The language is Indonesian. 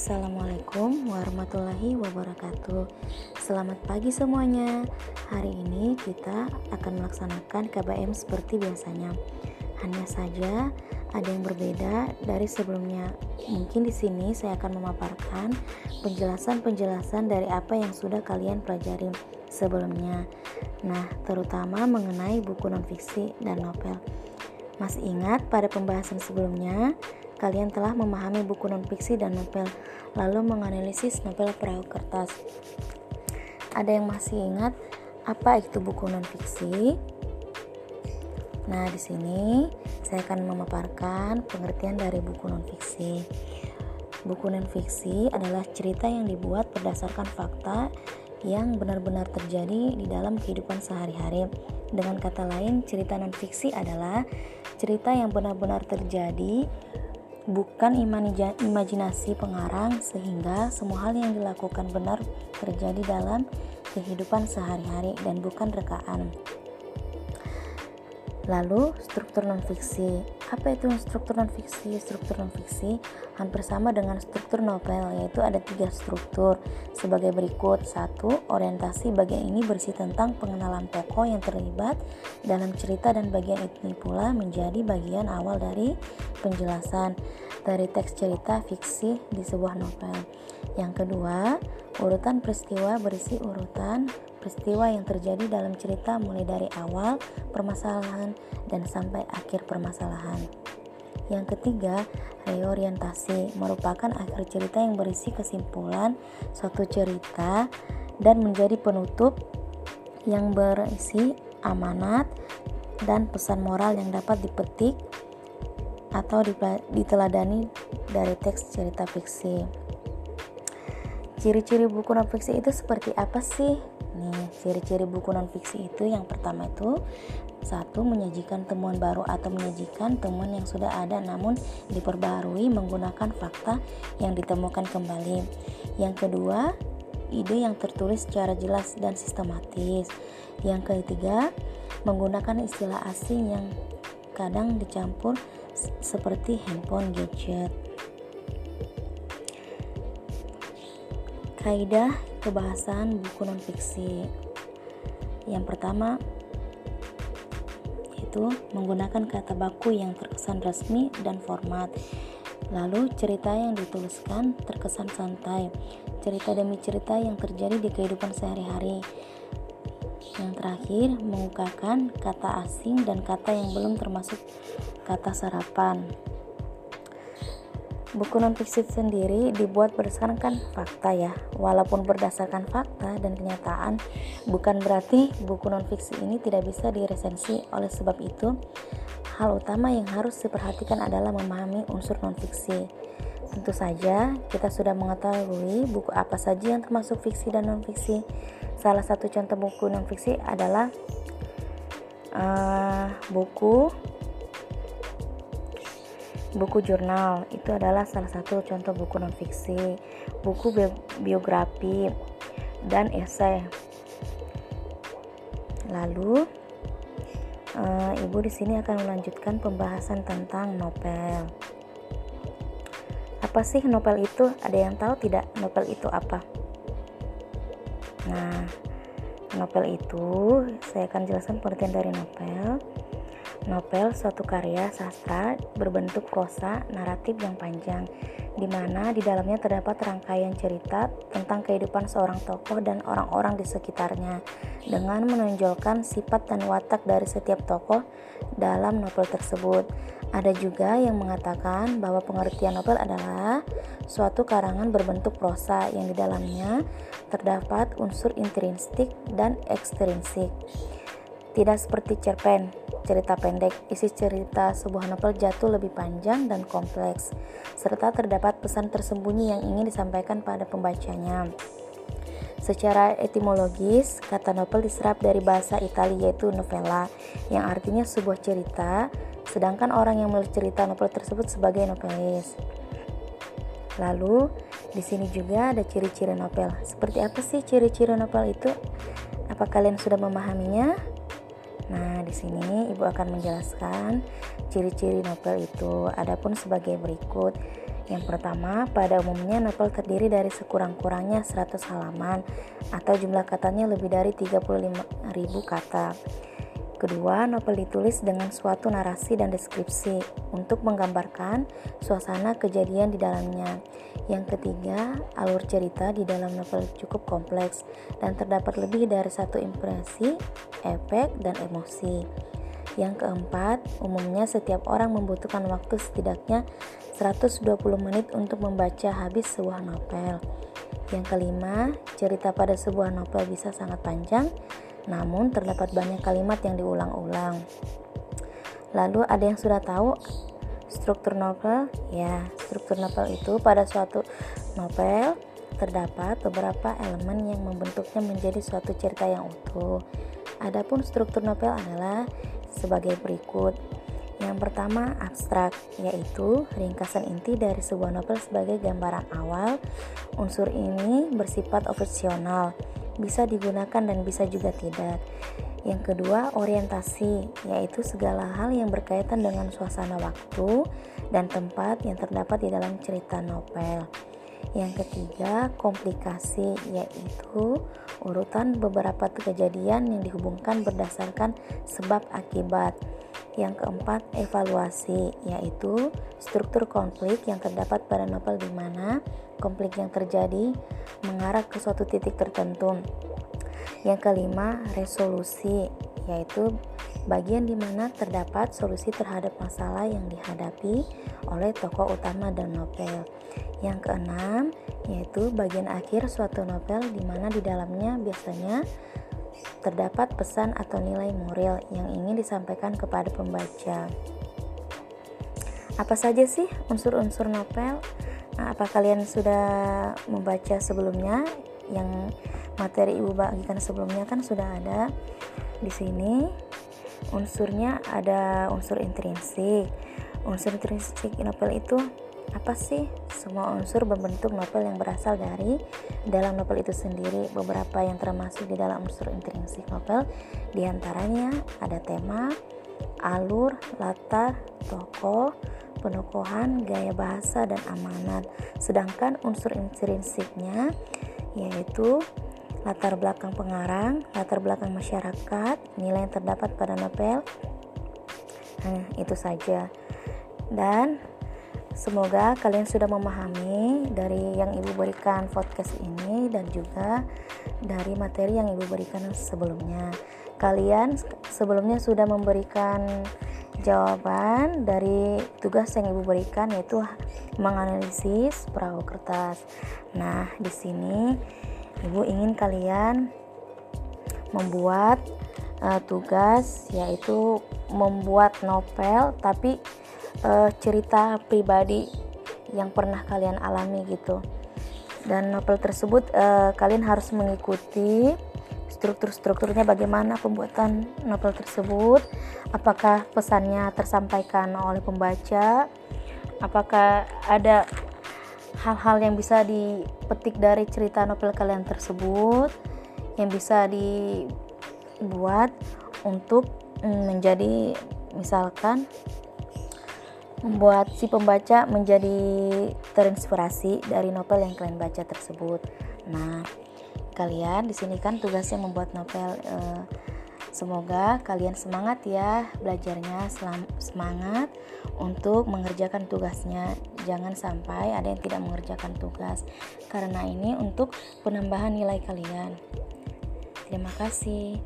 Assalamualaikum warahmatullahi wabarakatuh. Selamat pagi semuanya. Hari ini kita akan melaksanakan KBM seperti biasanya. Hanya saja ada yang berbeda dari sebelumnya. Mungkin di sini saya akan memaparkan penjelasan-penjelasan dari apa yang sudah kalian pelajari sebelumnya. Nah, terutama mengenai buku nonfiksi dan novel. Masih ingat pada pembahasan sebelumnya kalian telah memahami buku non-fiksi dan novel, lalu menganalisis novel perahu kertas. Ada yang masih ingat apa itu buku non-fiksi? Nah, di sini saya akan memaparkan pengertian dari buku non-fiksi. Buku non-fiksi adalah cerita yang dibuat berdasarkan fakta yang benar-benar terjadi di dalam kehidupan sehari-hari. Dengan kata lain, cerita non-fiksi adalah cerita yang benar-benar terjadi bukan imajinasi pengarang sehingga semua hal yang dilakukan benar terjadi dalam kehidupan sehari-hari dan bukan rekaan. Lalu, struktur non-fiksi. Apa itu struktur non-fiksi? Struktur non-fiksi hampir sama dengan struktur novel, yaitu ada tiga struktur sebagai berikut. Satu, orientasi bagian ini bersih tentang pengenalan tokoh yang terlibat dalam cerita dan bagian ini pula menjadi bagian awal dari penjelasan dari teks cerita fiksi di sebuah novel. Yang kedua, urutan peristiwa berisi urutan peristiwa yang terjadi dalam cerita mulai dari awal permasalahan dan sampai akhir permasalahan. Yang ketiga, reorientasi merupakan akhir cerita yang berisi kesimpulan suatu cerita dan menjadi penutup yang berisi amanat dan pesan moral yang dapat dipetik atau diteladani dari teks cerita fiksi. Ciri-ciri buku non fiksi itu seperti apa sih? Nih, ciri-ciri buku non-fiksi itu yang pertama itu satu menyajikan temuan baru atau menyajikan temuan yang sudah ada namun diperbarui menggunakan fakta yang ditemukan kembali. Yang kedua, ide yang tertulis secara jelas dan sistematis. Yang ketiga, menggunakan istilah asing yang kadang dicampur seperti handphone gadget. Kaidah kebahasan buku non-fiksi. Yang pertama itu menggunakan kata baku yang terkesan resmi dan format. Lalu cerita yang dituliskan terkesan santai, cerita demi cerita yang terjadi di kehidupan sehari-hari. Yang terakhir, mengungkapkan kata asing dan kata yang belum termasuk kata sarapan. Buku non-fiksi sendiri dibuat berdasarkan fakta ya. Walaupun berdasarkan fakta dan kenyataan, bukan berarti buku non-fiksi ini tidak bisa diresensi. Oleh sebab itu, hal utama yang harus diperhatikan adalah memahami unsur non-fiksi. Tentu saja, kita sudah mengetahui buku apa saja yang termasuk fiksi dan non-fiksi. Salah satu contoh buku non-fiksi adalah uh, buku Buku jurnal itu adalah salah satu contoh buku non-fiksi, buku bi biografi, dan esai. Lalu, e, ibu di sini akan melanjutkan pembahasan tentang novel. Apa sih novel itu? Ada yang tahu tidak novel itu apa? Nah, novel itu saya akan jelaskan pengertian dari novel. Novel suatu karya sastra berbentuk prosa naratif yang panjang, di mana di dalamnya terdapat rangkaian cerita tentang kehidupan seorang tokoh dan orang-orang di sekitarnya, dengan menonjolkan sifat dan watak dari setiap tokoh dalam novel tersebut. Ada juga yang mengatakan bahwa pengertian novel adalah suatu karangan berbentuk prosa yang di dalamnya terdapat unsur intrinsik dan ekstrinsik. Tidak seperti cerpen, cerita pendek, isi cerita sebuah novel jatuh lebih panjang dan kompleks, serta terdapat pesan tersembunyi yang ingin disampaikan pada pembacanya. Secara etimologis, kata novel diserap dari bahasa Italia yaitu novella, yang artinya sebuah cerita, sedangkan orang yang menulis cerita novel tersebut sebagai novelis. Lalu, di sini juga ada ciri-ciri novel. Seperti apa sih ciri-ciri novel itu? Apa kalian sudah memahaminya? Nah, di sini Ibu akan menjelaskan ciri-ciri novel itu. Adapun sebagai berikut. Yang pertama, pada umumnya novel terdiri dari sekurang-kurangnya 100 halaman atau jumlah katanya lebih dari 35.000 kata. Kedua, novel ditulis dengan suatu narasi dan deskripsi untuk menggambarkan suasana kejadian di dalamnya. Yang ketiga, alur cerita di dalam novel cukup kompleks dan terdapat lebih dari satu impresi, efek, dan emosi. Yang keempat, umumnya setiap orang membutuhkan waktu setidaknya 120 menit untuk membaca habis sebuah novel. Yang kelima, cerita pada sebuah novel bisa sangat panjang namun terdapat banyak kalimat yang diulang-ulang. Lalu ada yang sudah tahu struktur novel? Ya, struktur novel itu pada suatu novel terdapat beberapa elemen yang membentuknya menjadi suatu cerita yang utuh. Adapun struktur novel adalah sebagai berikut. Yang pertama, abstrak, yaitu ringkasan inti dari sebuah novel sebagai gambaran awal. Unsur ini bersifat opsional, bisa digunakan dan bisa juga tidak. Yang kedua, orientasi, yaitu segala hal yang berkaitan dengan suasana waktu dan tempat yang terdapat di dalam cerita novel. Yang ketiga, komplikasi, yaitu urutan beberapa kejadian yang dihubungkan berdasarkan sebab akibat. Yang keempat, evaluasi, yaitu struktur konflik yang terdapat pada novel di mana konflik yang terjadi mengarah ke suatu titik tertentu. Yang kelima, resolusi, yaitu bagian di mana terdapat solusi terhadap masalah yang dihadapi oleh tokoh utama dan novel. Yang keenam, yaitu bagian akhir suatu novel di mana di dalamnya biasanya terdapat pesan atau nilai moral yang ingin disampaikan kepada pembaca. Apa saja sih unsur-unsur novel? Apa kalian sudah membaca sebelumnya? Yang materi ibu bagikan sebelumnya kan sudah ada di sini. Unsurnya ada unsur intrinsik. Unsur intrinsik novel itu apa sih? Semua unsur berbentuk novel yang berasal dari dalam novel itu sendiri. Beberapa yang termasuk di dalam unsur intrinsik novel di antaranya ada tema alur latar tokoh penokohan, gaya bahasa, dan amanat. Sedangkan unsur intrinsiknya yaitu latar belakang pengarang, latar belakang masyarakat, nilai yang terdapat pada novel. Nah, itu saja. Dan semoga kalian sudah memahami dari yang Ibu berikan podcast ini dan juga dari materi yang Ibu berikan sebelumnya. Kalian sebelumnya sudah memberikan jawaban dari tugas yang ibu berikan yaitu menganalisis perahu kertas. Nah, di sini ibu ingin kalian membuat uh, tugas yaitu membuat novel tapi uh, cerita pribadi yang pernah kalian alami gitu. Dan novel tersebut uh, kalian harus mengikuti struktur-strukturnya bagaimana pembuatan novel tersebut apakah pesannya tersampaikan oleh pembaca apakah ada hal-hal yang bisa dipetik dari cerita novel kalian tersebut yang bisa dibuat untuk mm, menjadi misalkan membuat si pembaca menjadi terinspirasi dari novel yang kalian baca tersebut. Nah, kalian. Di sini kan tugasnya membuat novel uh, semoga kalian semangat ya belajarnya selam, semangat untuk mengerjakan tugasnya. Jangan sampai ada yang tidak mengerjakan tugas. Karena ini untuk penambahan nilai kalian. Terima kasih